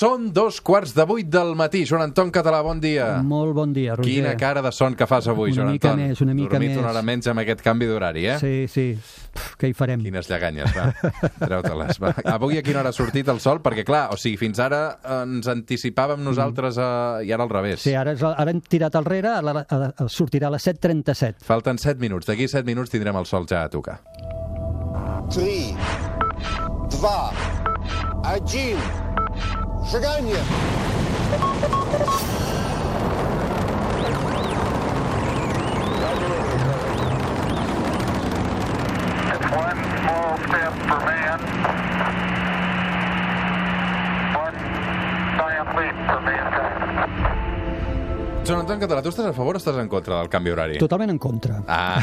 Són dos quarts de vuit del matí. Joan Anton Català, bon dia. Molt bon dia, Roger. Quina cara de son que fas avui, una Joan Anton. Una mica més, una mica Dormit més. Dormit una hora menys amb aquest canvi d'horari, eh? Sí, sí. Pff, què hi farem? Quines lleganyes, va. Treu-te-les, va. Avui a quina hora ha sortit el sol? Perquè, clar, o sigui, fins ara ens anticipàvem nosaltres a... i ara al revés. Sí, ara, ara hem tirat enrere, a la, a, a, sortirà a les 7.37. Falten 7 minuts. D'aquí 7 minuts tindrem el sol ja a tocar. 3, 2, 1... Chegar-me! Joan Anton Català, tu estàs a favor o estàs en contra del canvi horari? Totalment en contra. Ah,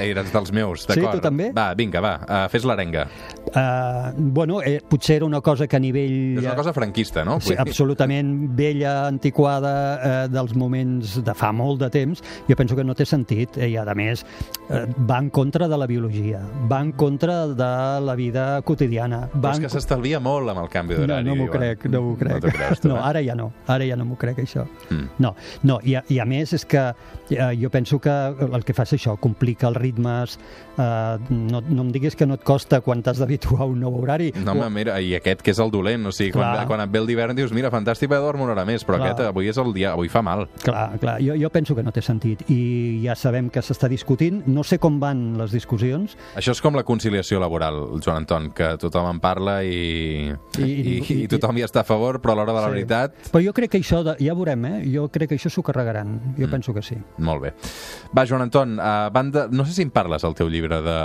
eres dels meus, Sí, d'acord. tu també? Va, vinga, va, uh, fes l'arenga. Uh, bueno, eh, potser era una cosa que a nivell... És una cosa franquista, no? Sí, absolutament vella, antiquada, eh, dels moments de fa molt de temps, jo penso que no té sentit eh, i, a més, eh, va en contra de la biologia, va en contra de la vida quotidiana. Però Va és en que s'estalvia molt amb el canvi No, d'horari. no m'ho diuen. crec, no m'ho crec. No creus, tu, no, eh? ara ja no, ara ja no m'ho crec, això. Mm. No, no i, a, i a més és que eh, jo penso que el que fa és això, complica els ritmes, eh, no, no em diguis que no et costa quan t'has d'habituar a un nou horari. No, home, mira, i aquest que és el dolent, o sigui, quan, Clar. quan et ve el d'hivern dius, mira, fantàstic, vaig dormir una hora més, però Clar. aquest avui és el dia, avui fa mal. Clar, clar, jo, jo penso que no té sentit i ja sabem que s'està discutint, no sé com van les discussions, Això és com la conciliació laboral, Joan Anton, que tothom en parla i, i, i, i, tothom hi està a favor, però a l'hora de la Sí. veritat... però jo crec que això, de, ja veurem, eh? jo crec que això s'ho carregaran, jo Mm. penso que sí. Molt bé. Va, Joan Anton, a banda... no sé si en parles al teu llibre de,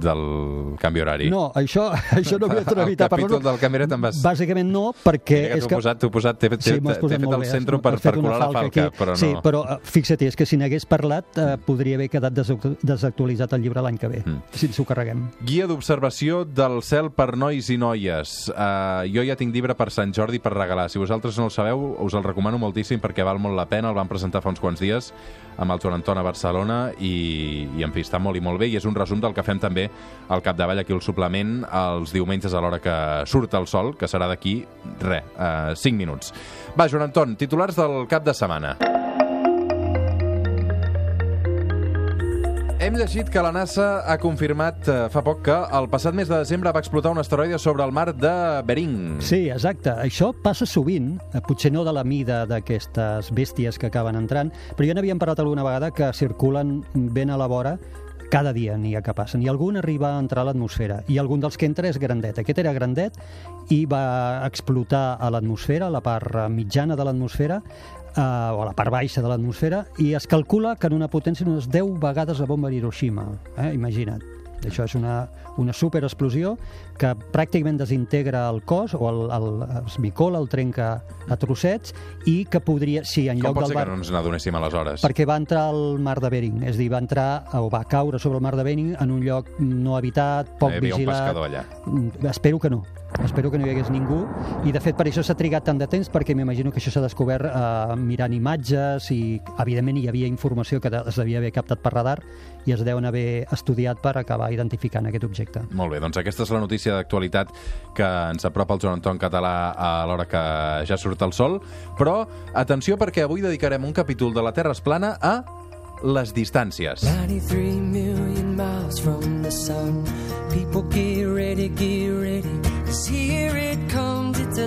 del canvi horari. No, això, això no m'he atrevit el a parlar. capítol del canvi horari te'n vas... Bàsicament no, perquè Mira que és que... posat, t'ho posat, t'he Sí, fet el centre per, per colar la falca, aquí. però no... Sí, però eh, fixa't, és que si n'hagués parlat eh, podria haver quedat desactu- desactualitzat el llibre l'any que ve, Mm. si ens ho carreguem. Guia d'observació del cel per nois i noies. Uh, jo ja tinc llibre per Sant Jordi per regalar. Si vosaltres no el sabeu, us el recomano moltíssim perquè val molt la pena. El van presentar fa uns quants dies amb el Joan Anton a Barcelona i, i en fi, està molt i molt bé i és un resum del que fem també al capdavall aquí al suplement els diumenges a l'hora que surt el sol, que serà d'aquí, res, uh, 5 minuts. Va, Joan Anton, titulars del cap de setmana. Hem llegit que la NASA ha confirmat eh, fa poc que el passat mes de desembre va explotar un asteroide sobre el mar de Bering. Sí, exacte. Això passa sovint, eh, potser no de la mida d'aquestes bèsties que acaben entrant, però ja n'havíem parlat alguna vegada que circulen ben a la vora cada dia n'hi ha que passen, i algun arriba a entrar a l'atmosfera, i algun dels que entra és grandet. Aquest era grandet i va explotar a l'atmosfera, la part mitjana de l'atmosfera, eh, o a la part baixa de l'atmosfera, i es calcula que en una potència d'unes 10 vegades la bomba d'Hiroshima. Eh? Imagina't. Això és una, una superexplosió que pràcticament desintegra el cos o el, el, es bicola, el trenca a trossets i que podria, sí, en Com lloc pot del ser bar... que no ens n'adonéssim aleshores? Perquè va entrar al mar de Bering, és a dir, va entrar o va caure sobre el mar de Bering en un lloc no habitat, poc Hi havia un vigilat. pescador allà. Espero que no. Espero que no hi hagués ningú i de fet per això s'ha trigat tant de temps perquè m'imagino que això s'ha descobert eh, mirant imatges i evidentment hi havia informació que es devia haver captat per radar i es deuen haver estudiat per acabar identificant aquest objecte. Molt bé, doncs aquesta és la notícia d'actualitat que ens apropa el Joan Anton Català a l'hora que ja surt el sol. Però, atenció, perquè avui dedicarem un capítol de La Terra es plana a les distàncies. 93 million miles from the sun. People get ready, get ready. 'Cause here it comes, it's a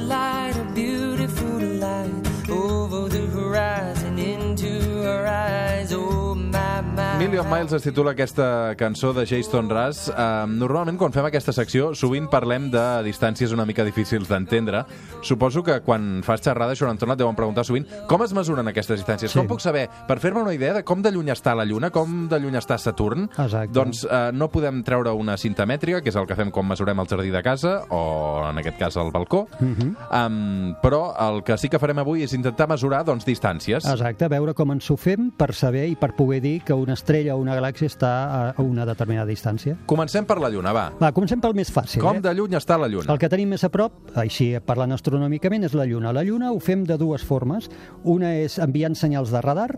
Million Miles es titula aquesta cançó de Jason Russ. Uh, normalment, quan fem aquesta secció, sovint parlem de distàncies una mica difícils d'entendre. Suposo que quan fas xerrada, Joan Anton, et deuen preguntar sovint com es mesuren aquestes distàncies? Sí. Com puc saber, per fer-me una idea de com de lluny està la Lluna, com de lluny està Saturn? Exacte. Doncs uh, no podem treure una cinta mètrica, que és el que fem quan mesurem el jardí de casa, o en aquest cas el balcó, uh. -huh. um, però el que sí que farem avui és intentar mesurar doncs, distàncies. Exacte, veure com ens ho fem per saber i per poder dir que una estrella o una galàxia està a a una determinada distància. Comencem per la Lluna, va. Va, comencem pel més fàcil. Com eh? de lluny està la Lluna? El que tenim més a prop, així parlant astronòmicament, és la Lluna. La Lluna ho fem de dues formes. Una és enviant senyals de radar,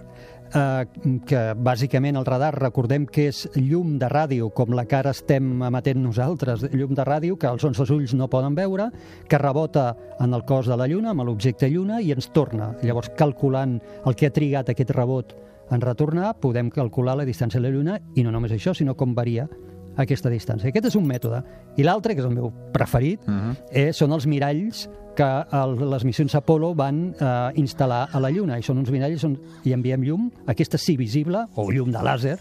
eh, que bàsicament el radar recordem que és llum de ràdio, com la que ara estem emetent nosaltres, llum de ràdio que els nostres ulls no poden veure, que rebota en el cos de la Lluna, amb l'objecte Lluna, i ens torna. Llavors, calculant el que ha trigat aquest rebot en retornar, podem calcular la distància a la Lluna, i no només això, sinó com varia aquesta distància. Aquest és un mètode. I l'altre, que és el meu preferit, uh -huh. eh, són els miralls que el, les missions Apollo van eh, instal·lar a la Lluna. I són uns miralls on hi enviem llum, aquesta sí visible, o llum de làser,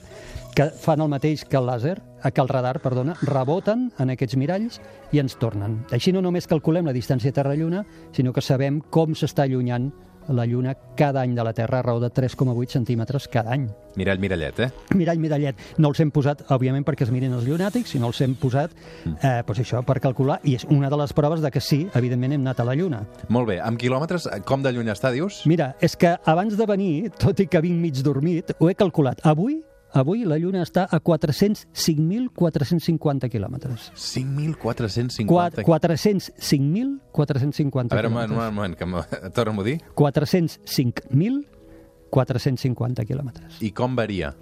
que fan el mateix que el làser, eh, que el radar, perdona, reboten en aquests miralls i ens tornen. Així no només calculem la distància Terra-Lluna, sinó que sabem com s'està allunyant la Lluna cada any de la Terra a raó de 3,8 centímetres cada any. Mirall, mirallet, eh? Mirall, mirallet. No els hem posat, òbviament, perquè es mirin els llunàtics, sinó els hem posat, eh, doncs això, per calcular, i és una de les proves de que sí, evidentment, hem anat a la Lluna. Molt bé. Amb quilòmetres, com de lluny està, dius? Mira, és que abans de venir, tot i que vinc mig dormit, ho he calculat. Avui, avui la Lluna està a 405.450 quilòmetres. 5.450... Qua- 405.450 A veure, un moment, un moment, que torna-m'ho a dir. 405.450 quilòmetres. I com varia?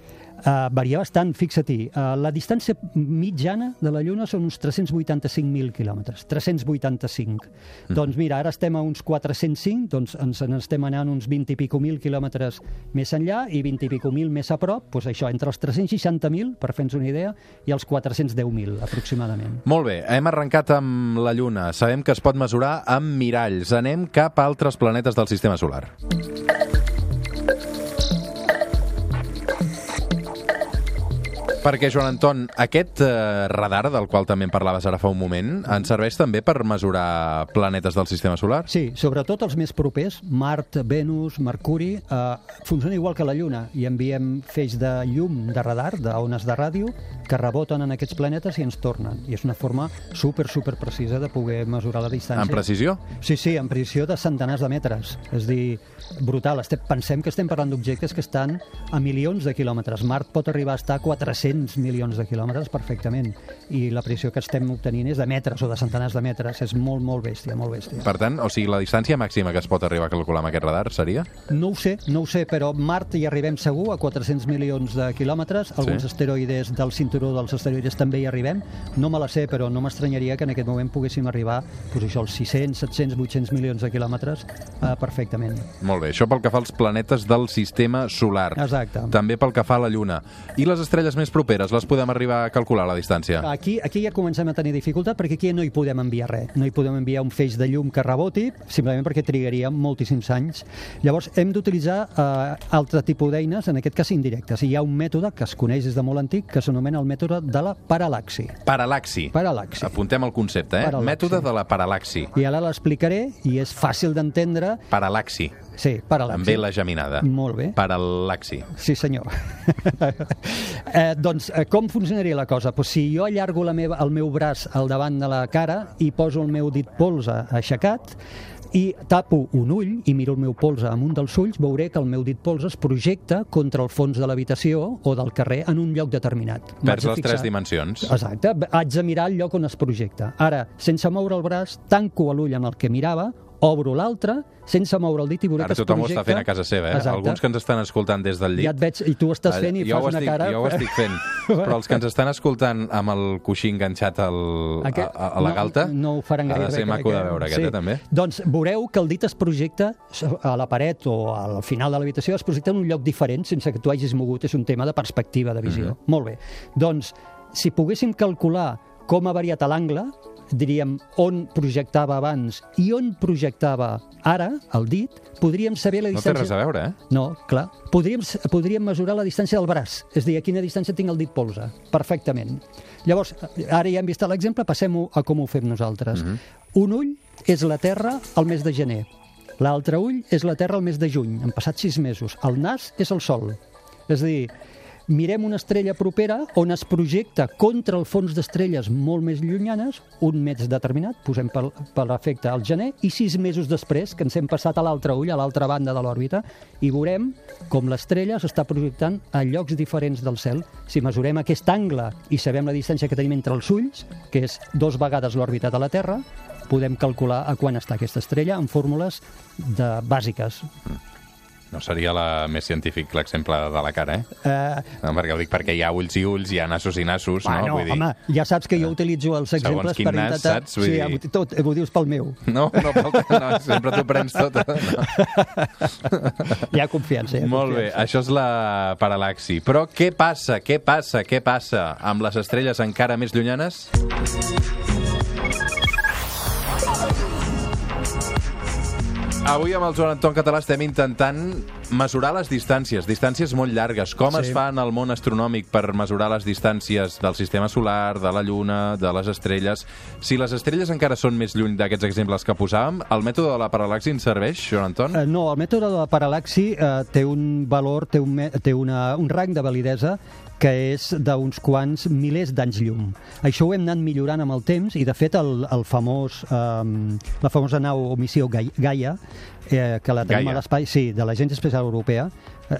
Uh, varia bastant, fixa-t'hi. Uh, la distància mitjana de la Lluna són uns 385.000 quilòmetres. 385. Mm. Doncs mira, ara estem a uns 405, doncs ens n'estem anant uns 20 i pico mil quilòmetres més enllà i 20 i pico mil més a prop, doncs això, entre els 360.000, per fer-nos una idea, i els 410.000, aproximadament. Molt bé, hem arrencat amb la Lluna. Sabem que es pot mesurar amb miralls. Anem cap a altres planetes del sistema solar. Perquè, Joan Anton, aquest eh, radar, del qual també en parlaves ara fa un moment, ens serveix també per mesurar planetes del sistema solar? Sí, sobretot els més propers, Mart, Venus, Mercuri, eh, funciona igual que la Lluna i enviem feix de llum de radar, d'ones de ràdio, que reboten en aquests planetes i ens tornen. I és una forma super, super precisa de poder mesurar la distància. En precisió? Sí, sí, en precisió de centenars de metres. És dir, brutal. Estem, pensem que estem parlant d'objectes que estan a milions de quilòmetres. Mart pot arribar a estar a 400 milions de quilòmetres perfectament. I la precisió que estem obtenint és de metres o de centenars de metres. És molt, molt bèstia, molt bèstia. Per tant, o sigui, la distància màxima que es pot arribar a calcular amb aquest radar seria? No ho sé, no ho sé, però Mart hi arribem segur, a 400 milions de quilòmetres. Alguns Sí. asteroides del cinturó dels asteroides també hi arribem. No me la sé, però no m'estranyaria que en aquest moment poguéssim arribar doncs això, als 600, 700, 800 milions de quilòmetres eh, perfectament. Molt bé, això pel que fa als planetes del sistema solar. Exacte. També pel que fa a la Lluna. I les estrelles més properes, les podem arribar a calcular la distància? Aquí, aquí ja comencem a tenir dificultat perquè aquí no hi podem enviar res. No hi podem enviar un feix de llum que reboti, simplement perquè trigaria moltíssims anys. Llavors, hem d'utilitzar eh, altre tipus d'eines, en aquest cas indirectes. I hi ha un mètode que es coneix des de molt antic que s'anomena el mètode de la paral·laxi. Paralaxi. Paral·laxi. Apuntem el concepte, eh? Paral·laxi. Mètode de la paralaxi. I ara l'explicaré i és fàcil d'entendre. Paralaxi. Sí, paral·laxi. Amb la geminada. Molt bé. Paralaxi. Sí, senyor. eh, doncs, eh, com funcionaria la cosa? Pues si jo allargo la meva, el meu braç al davant de la cara i poso el meu dit polze aixecat, i tapo un ull i miro el meu polze amb un dels ulls, veuré que el meu dit polze es projecta contra el fons de l'habitació o del carrer en un lloc determinat. Perds les tres dimensions. Exacte, haig de mirar el lloc on es projecta. Ara, sense moure el braç, tanco l'ull en el que mirava, obro l'altre, sense moure el dit i veuré Ara que es tothom ho projecta... està fent a casa seva, eh? Exacte. Alguns que ens estan escoltant des del llit. Ja et veig, i tu estàs fent i jo fas una estic, cara... Jo ho estic fent, però els que ens estan escoltant amb el coixí enganxat al, Aquest- a, a la no- galta, no, ho faran ha gaire de bé, ser maco de veure, aquest, sí. eh, també. Doncs veureu que el dit es projecta a la paret o al final de l'habitació, es projecta en un lloc diferent sense que tu hagis mogut. És un tema de perspectiva, de visió. Mhm. Molt bé. Doncs, si poguéssim calcular com ha variat l'angle, diríem on projectava abans i on projectava ara el dit, podríem saber la No té distància... res a veure, eh? No, clar. Podríem, podríem mesurar la distància del braç, és a dir, a quina distància tinc el dit polze, perfectament. Llavors, ara ja hem vist l'exemple, passem a com ho fem nosaltres. Mhm. Un ull és la Terra al mes de gener, l'altre ull és la Terra al mes de juny, han passat sis mesos. El nas és el Sol. És a dir, mirem una estrella propera on es projecta contra el fons d'estrelles molt més llunyanes un mes determinat, posem per, per efecte al gener, i sis mesos després, que ens hem passat a l'altre ull, a l'altra banda de l'òrbita, i veurem com l'estrella s'està projectant a llocs diferents del cel. Si mesurem aquest angle i sabem la distància que tenim entre els ulls, que és dos vegades l'òrbita de la Terra, podem calcular a quan està aquesta estrella amb fórmules de, bàsiques. No seria la més científic l'exemple de la cara, eh? Eh, No, perquè ho dic perquè hi ha ulls i ulls, hi ha nassos i nassos, bueno, no? Vull dir... home, ja saps que jo utilitzo els Segons exemples per nas, intentar... saps? Vull sí, dir- tot, ho dius pel meu. No, no, pel- no, sempre t'ho prens tot. No. Hi ha confiança. Hi ha Molt bé, confiança. això és la paral·laxi. Però què passa, què passa, què passa amb les estrelles encara més llunyanes? Avui amb el Joan Anton Català estem intentant mesurar les distàncies, distàncies molt llargues. Com Sí. es fa en el món astronòmic per mesurar les distàncies del sistema solar, de la Lluna, de les estrelles? Si les estrelles encara són més lluny d'aquests exemples que posàvem, el mètode de la paral·laxi ens serveix, Joan Anton? Eh, no, el mètode de la paral·laxi eh, té un valor, té, un, té una, un rang de validesa que és d'uns quants milers d'anys llum. Això ho hem anat millorant amb el temps i, de fet, el, el famós, eh, la famosa nau missió Gai- Gaia, eh, que la tenim Gaia. a l'espai, sí, de l'Agència Espacial Europea,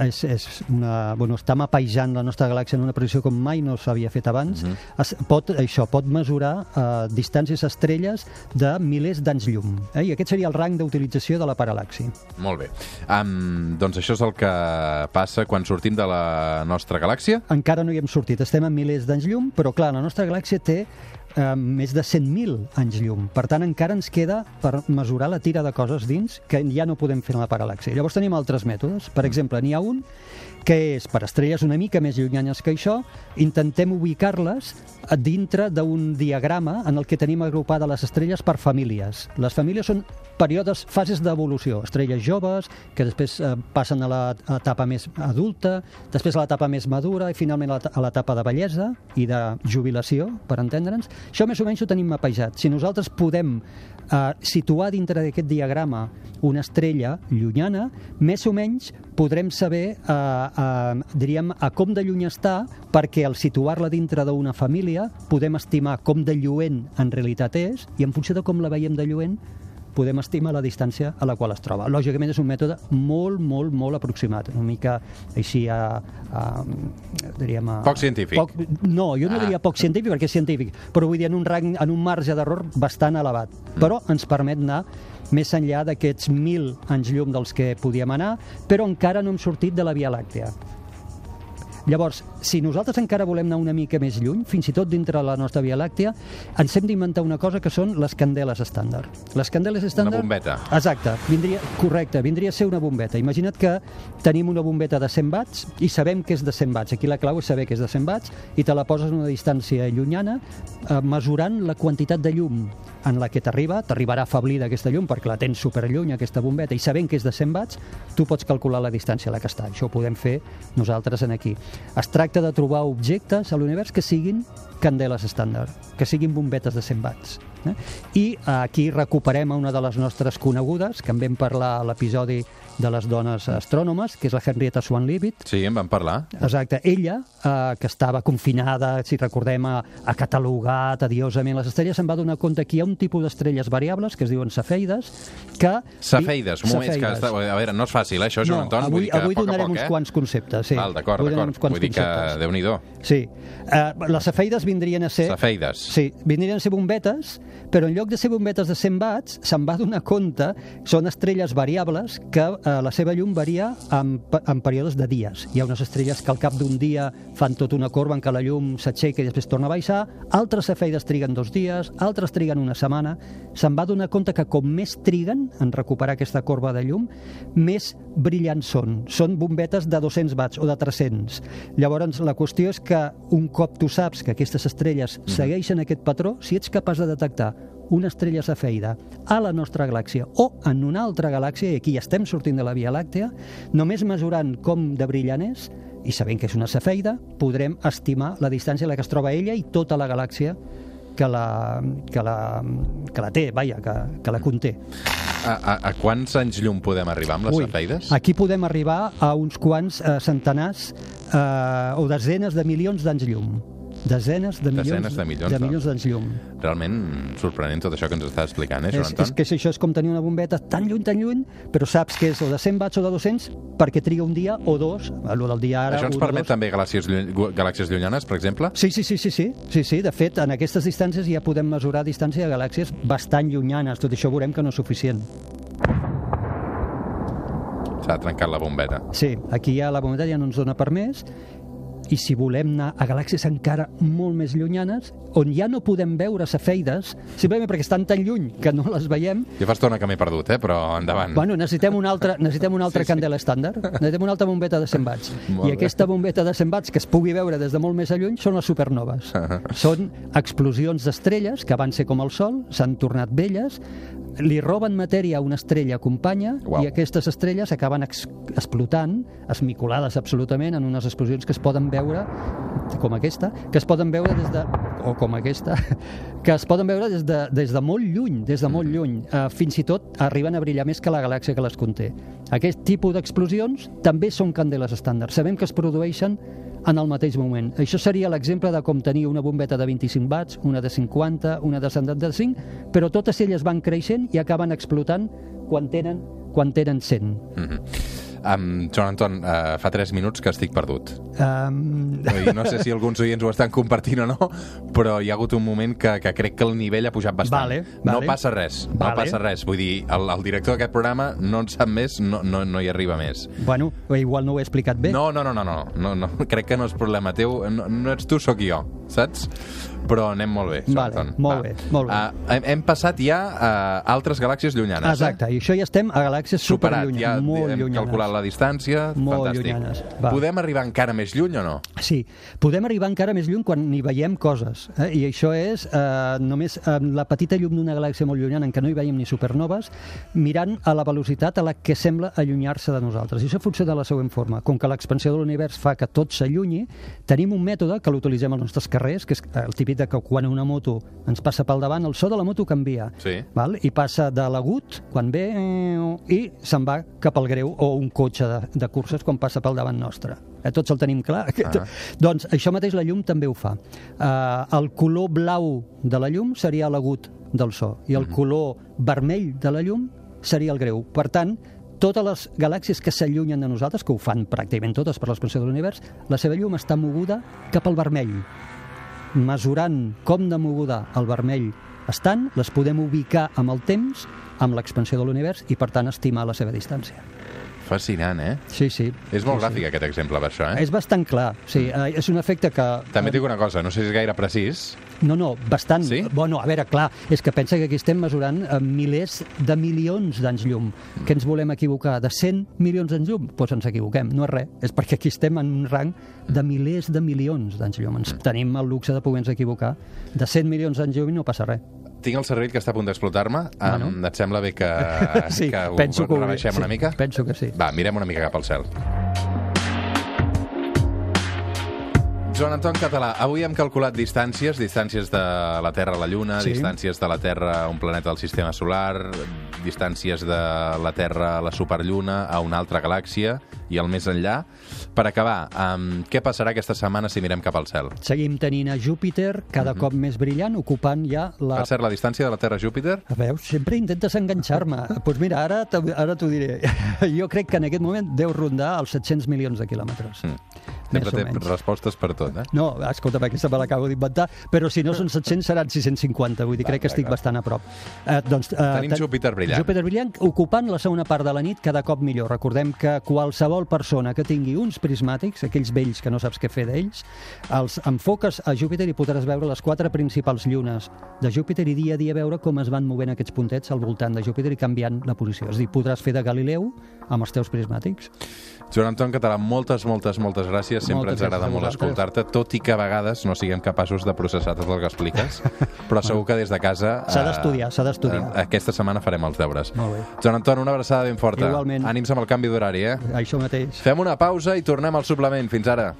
és, és una, bueno, està mapejant la nostra galàxia en una posició com mai no s'havia fet abans. Mhm. es, pot, això pot mesurar eh, distàncies estrelles de milers d'anys llum. Eh? I aquest seria el rang d'utilització de la paral·laxi. Molt bé. Um, doncs això és el que passa quan sortim de la nostra galàxia. Encara no hi hem sortit, estem a milers d'anys llum, però clar, la nostra galàxia té eh, més de 100.000 anys llum. Per tant, encara ens queda per mesurar la tira de coses dins que ja no podem fer en la paral·laxia. Llavors tenim altres mètodes. Per exemple, n'hi ha un que és per estrelles una mica més llunyanes que això, intentem ubicar-les dintre d'un diagrama en el que tenim agrupades les estrelles per famílies. Les famílies són períodes, fases d'evolució. Estrelles joves, que després eh, passen a l'etapa més adulta, després a l'etapa més madura i finalment a l'etapa de bellesa i de jubilació, per entendre'ns. Això més o menys ho tenim mapejat. Si nosaltres podem eh, situar dintre d'aquest diagrama una estrella llunyana, més o menys podrem saber, eh, eh, diríem, a com de lluny està, perquè al situar-la dintre d'una família podem estimar com de lluent en realitat és, i en funció de com la veiem de lluent, podem estimar la distància a la qual es troba. Lògicament és un mètode molt, molt, molt aproximat, una mica així a... a diríem a, Poc científic. Poc, no, jo no Ah. diria poc científic perquè és científic, però vull dir en un, rang, en un marge d'error bastant elevat. Mm. Però ens permet anar més enllà d'aquests mil anys llum dels que podíem anar, però encara no hem sortit de la Via Làctea. Llavors, si nosaltres encara volem anar una mica més lluny, fins i tot dintre de la nostra Via Làctea, ens hem d'inventar una cosa que són les candeles estàndard. Les candeles estàndard... bombeta. Exacte, vindria, correcte, vindria a ser una bombeta. Imagina't que tenim una bombeta de 100 watts i sabem que és de 100 watts. Aquí la clau és saber que és de 100 watts i te la poses a una distància llunyana eh, mesurant la quantitat de llum en la que t'arriba, t'arribarà afablida aquesta llum perquè la tens superlluny, aquesta bombeta, i sabent que és de 100 watts, tu pots calcular la distància a la que està. Això ho podem fer nosaltres en aquí. Es tracta de trobar objectes a l'univers que siguin candeles estàndard, que siguin bombetes de 100 watts. Eh? I aquí recuperem una de les nostres conegudes, que en vam parlar a l'episodi de les dones astrònomes, que és la Henrietta Swan Leavitt. Sí, en vam parlar. Exacte. Ella, eh, que estava confinada, si recordem, a, a catalogar tediosament les estrelles, se'n va donar compte que hi ha un tipus d'estrelles variables, que es diuen cefeides, que... Safeides, un moment, que Cefeides. està... a veure, no és fàcil, eh, això, Joan no, Anton. avui, vull dir que avui a poc a donarem poc, uns eh? quants conceptes. Sí. Val, d'acord, d'acord. Vull dir que, conceptes. déu-n'hi-do. Sí. Uh, les cefeides vindrien a ser... Safeides. Sí, vindrien a ser bombetes, però en lloc de ser bombetes de 100 watts, se'n va donar compte, són estrelles variables que eh, la seva llum varia en, en períodes de dies. Hi ha unes estrelles que al cap d'un dia fan tota una corba en què la llum s'aixeca i després torna a baixar, altres cefeides triguen dos dies, altres triguen una setmana. Se'n va donar compte que com més triguen en recuperar aquesta corba de llum, més brillants són. Són bombetes de 200 watts o de 300. Llavors, la qüestió és que un cop tu saps que aquestes estrelles segueixen aquest patró, si ets capaç de detectar una estrella cefeida a la nostra galàxia o en una altra galàxia, i aquí ja estem sortint de la Via Làctea, només mesurant com de brillant és, i sabent que és una cefeida, podrem estimar la distància a la que es troba ella i tota la galàxia que la, que la, que la té, vaja, que, que la conté. A, a, a quants anys llum podem arribar amb les cefeides? aquí podem arribar a uns quants eh, centenars eh, o desenes de milions d'anys llum. Desenes de milions, Desenes de milions de milions d'anys llum. Realment sorprenent tot això que ens està explicant, eh, Joan És, Anton? és que això és com tenir una bombeta tan lluny, tan lluny, però saps que és o de 100 watts o de 200 perquè triga un dia o dos, el del dia ara... Això ens permet dos. també galàxies, lluny, galàxies llunyanes, per exemple? Sí, sí, sí, sí, sí, sí, sí. De fet, en aquestes distàncies ja podem mesurar distància de galàxies bastant llunyanes. Tot això veurem que no és suficient. S'ha trencat la bombeta. Sí, aquí ja la bombeta ja no ens dona per més i si volem anar a galàxies encara molt més llunyanes, on ja no podem veure cefeides, simplement perquè estan tan lluny que no les veiem, Jo fa estona que m'he perdut, eh? però endavant. Bueno, necessitem un altre, necessitem un altre Sí, candela estàndard. Necessitem una altra bombeta de 100 watts. Molt I aquesta bombeta de 100 watts que es pugui veure des de molt més a lluny són les supernoves. són explosions d'estrelles que van ser com el Sol, s'han tornat velles, li roben matèria a una estrella companya Uau. i aquestes estrelles acaben ex explotant, esmicolades absolutament, en unes explosions que es poden veure com aquesta, que es poden veure des de o com aquesta, que es poden veure des de, des de molt lluny, des de molt lluny. Uh, fins i tot arriben a brillar més que la galàxia que les conté. Aquest tipus d'explosions també són candeles estàndard. Sabem que es produeixen en el mateix moment. Això seria l'exemple de com tenir una bombeta de 25 watts, una de 50, una de 75, però totes elles van creixent i acaben explotant quan tenen, quan tenen 100. Mm Um, Joan Anton, uh, fa 3 minuts que estic perdut. Um, dir, no sé si alguns oients ho estan compartint o no, però hi ha hagut un moment que, que crec que el nivell ha pujat bastant. Vale, No vale. passa res, no Vale. passa res. Vull dir, el, el director d'aquest programa no en sap més, no, no, no hi arriba més. bueno, igual no ho he explicat bé. No, no, no, no, no, no, no, crec que no és problema teu, no, no ets tu, sóc jo, saps? Però anem molt bé, Joan Vale, Anton. molt bé, molt bé. Uh, hem, hem passat ja a altres galàxies llunyanes, Exacte, eh? i això ja estem a galàxies Superat, superllunyanes, ja molt hem llunyanes. calculat la distància, Molt fantàstic. llunyanes, va. Podem arribar encara més lluny o no? Sí, podem arribar encara més lluny quan hi veiem coses. Eh? I això és eh, només eh, la petita llum d'una galàxia molt llunyana en què no hi veiem ni supernoves, mirant a la velocitat a la que sembla allunyar-se de nosaltres. I això funciona de la següent forma. Com que l'expansió de l'univers fa que tot s'allunyi, tenim un mètode que l'utilitzem als nostres carrers, que és el típic de que quan una moto ens passa pel davant, el so de la moto canvia. Sí. Val? I passa de l'agut, quan ve, i se'n va cap al greu, o un cotxe de, de curses quan passa pel davant nostre. Eh, tots el tenim clar? Ah. Doncs això mateix la llum també ho fa. Eh, el color blau de la llum seria l'agut del so, i el color vermell de la llum seria el greu. Per tant, totes les galàxies que s'allunyen de nosaltres, que ho fan pràcticament totes per l'expansió de l'univers, la seva llum està moguda cap al vermell mesurant com de moguda el vermell estan, les podem ubicar amb el temps, amb l'expansió de l'univers i, per tant, estimar la seva distància. Fascinant, eh? Sí, sí. És molt sí, gràfic aquest exemple, per això, Sí. eh? És bastant clar, sí. Eh, És un efecte que... També et dic una cosa, no sé si és gaire precís. No, no, bastant. Sí? Bueno, a veure, clar, és que pensa que aquí estem mesurant eh, milers de milions d'anys llum. Mm. Que ens volem equivocar? De 100 milions d'anys llum? Doncs pues ens equivoquem, no és res. És perquè aquí estem en un rang de milers de milions d'anys llum. Mm. Ens tenim el luxe de poder-nos equivocar. De 100 milions d'anys llum no passa res. Tinc el cervell que està a punt d'explotar-me. Bueno. Um, et sembla bé que, sí, que ho penso que rebaixem sí, una mica? Penso que sí. Va, mirem una mica cap al cel. Joan Anton Català, avui hem calculat distàncies, distàncies de la Terra a la Lluna, Sí. distàncies de la Terra a un planeta del Sistema Solar, distàncies de la Terra a la Superlluna, a una altra galàxia i el més enllà. Per acabar, um, què passarà aquesta setmana si mirem cap al cel? Seguim tenint a Júpiter cada Mhm. cop més brillant, ocupant ja la... Per cert, la distància de la Terra a Júpiter? A veure, sempre intentes enganxar-me. Doncs pues mira, ara ara t'ho diré. Jo crec que en aquest moment deu rondar els 700 milions de quilòmetres. Mm. Sempre té menys. respostes per tot, eh? No, escolta'm, aquesta me l'acabo d'inventar, però si no són 700 seran 650, vull dir, crec que estic bastant a prop. Eh, doncs, eh, Tenim ten- Júpiter brillant. Júpiter brillant, ocupant la segona part de la nit cada cop millor. Recordem que qualsevol persona que tingui uns prismàtics, aquells vells que no saps què fer d'ells, els enfoques a Júpiter i podràs veure les quatre principals llunes de Júpiter i dia a dia veure com es van movent aquests puntets al voltant de Júpiter i canviant la posició. És a dir, podràs fer de Galileu amb els teus prismàtics. Joan Anton Català, moltes, moltes, moltes gràcies. Sempre Moltes ens agrada molt escoltar-te, tot i que a vegades no siguem capaços de processar tot el que expliques, però segur que des de casa... S'ha eh, d'estudiar, s'ha d'estudiar. eh, Aquesta setmana farem els deures. Molt bé. Joan Anton, una abraçada ben forta. Igualment. Ànims amb el canvi d'horari, eh? Això mateix. Fem una pausa i tornem al suplement. Fins ara.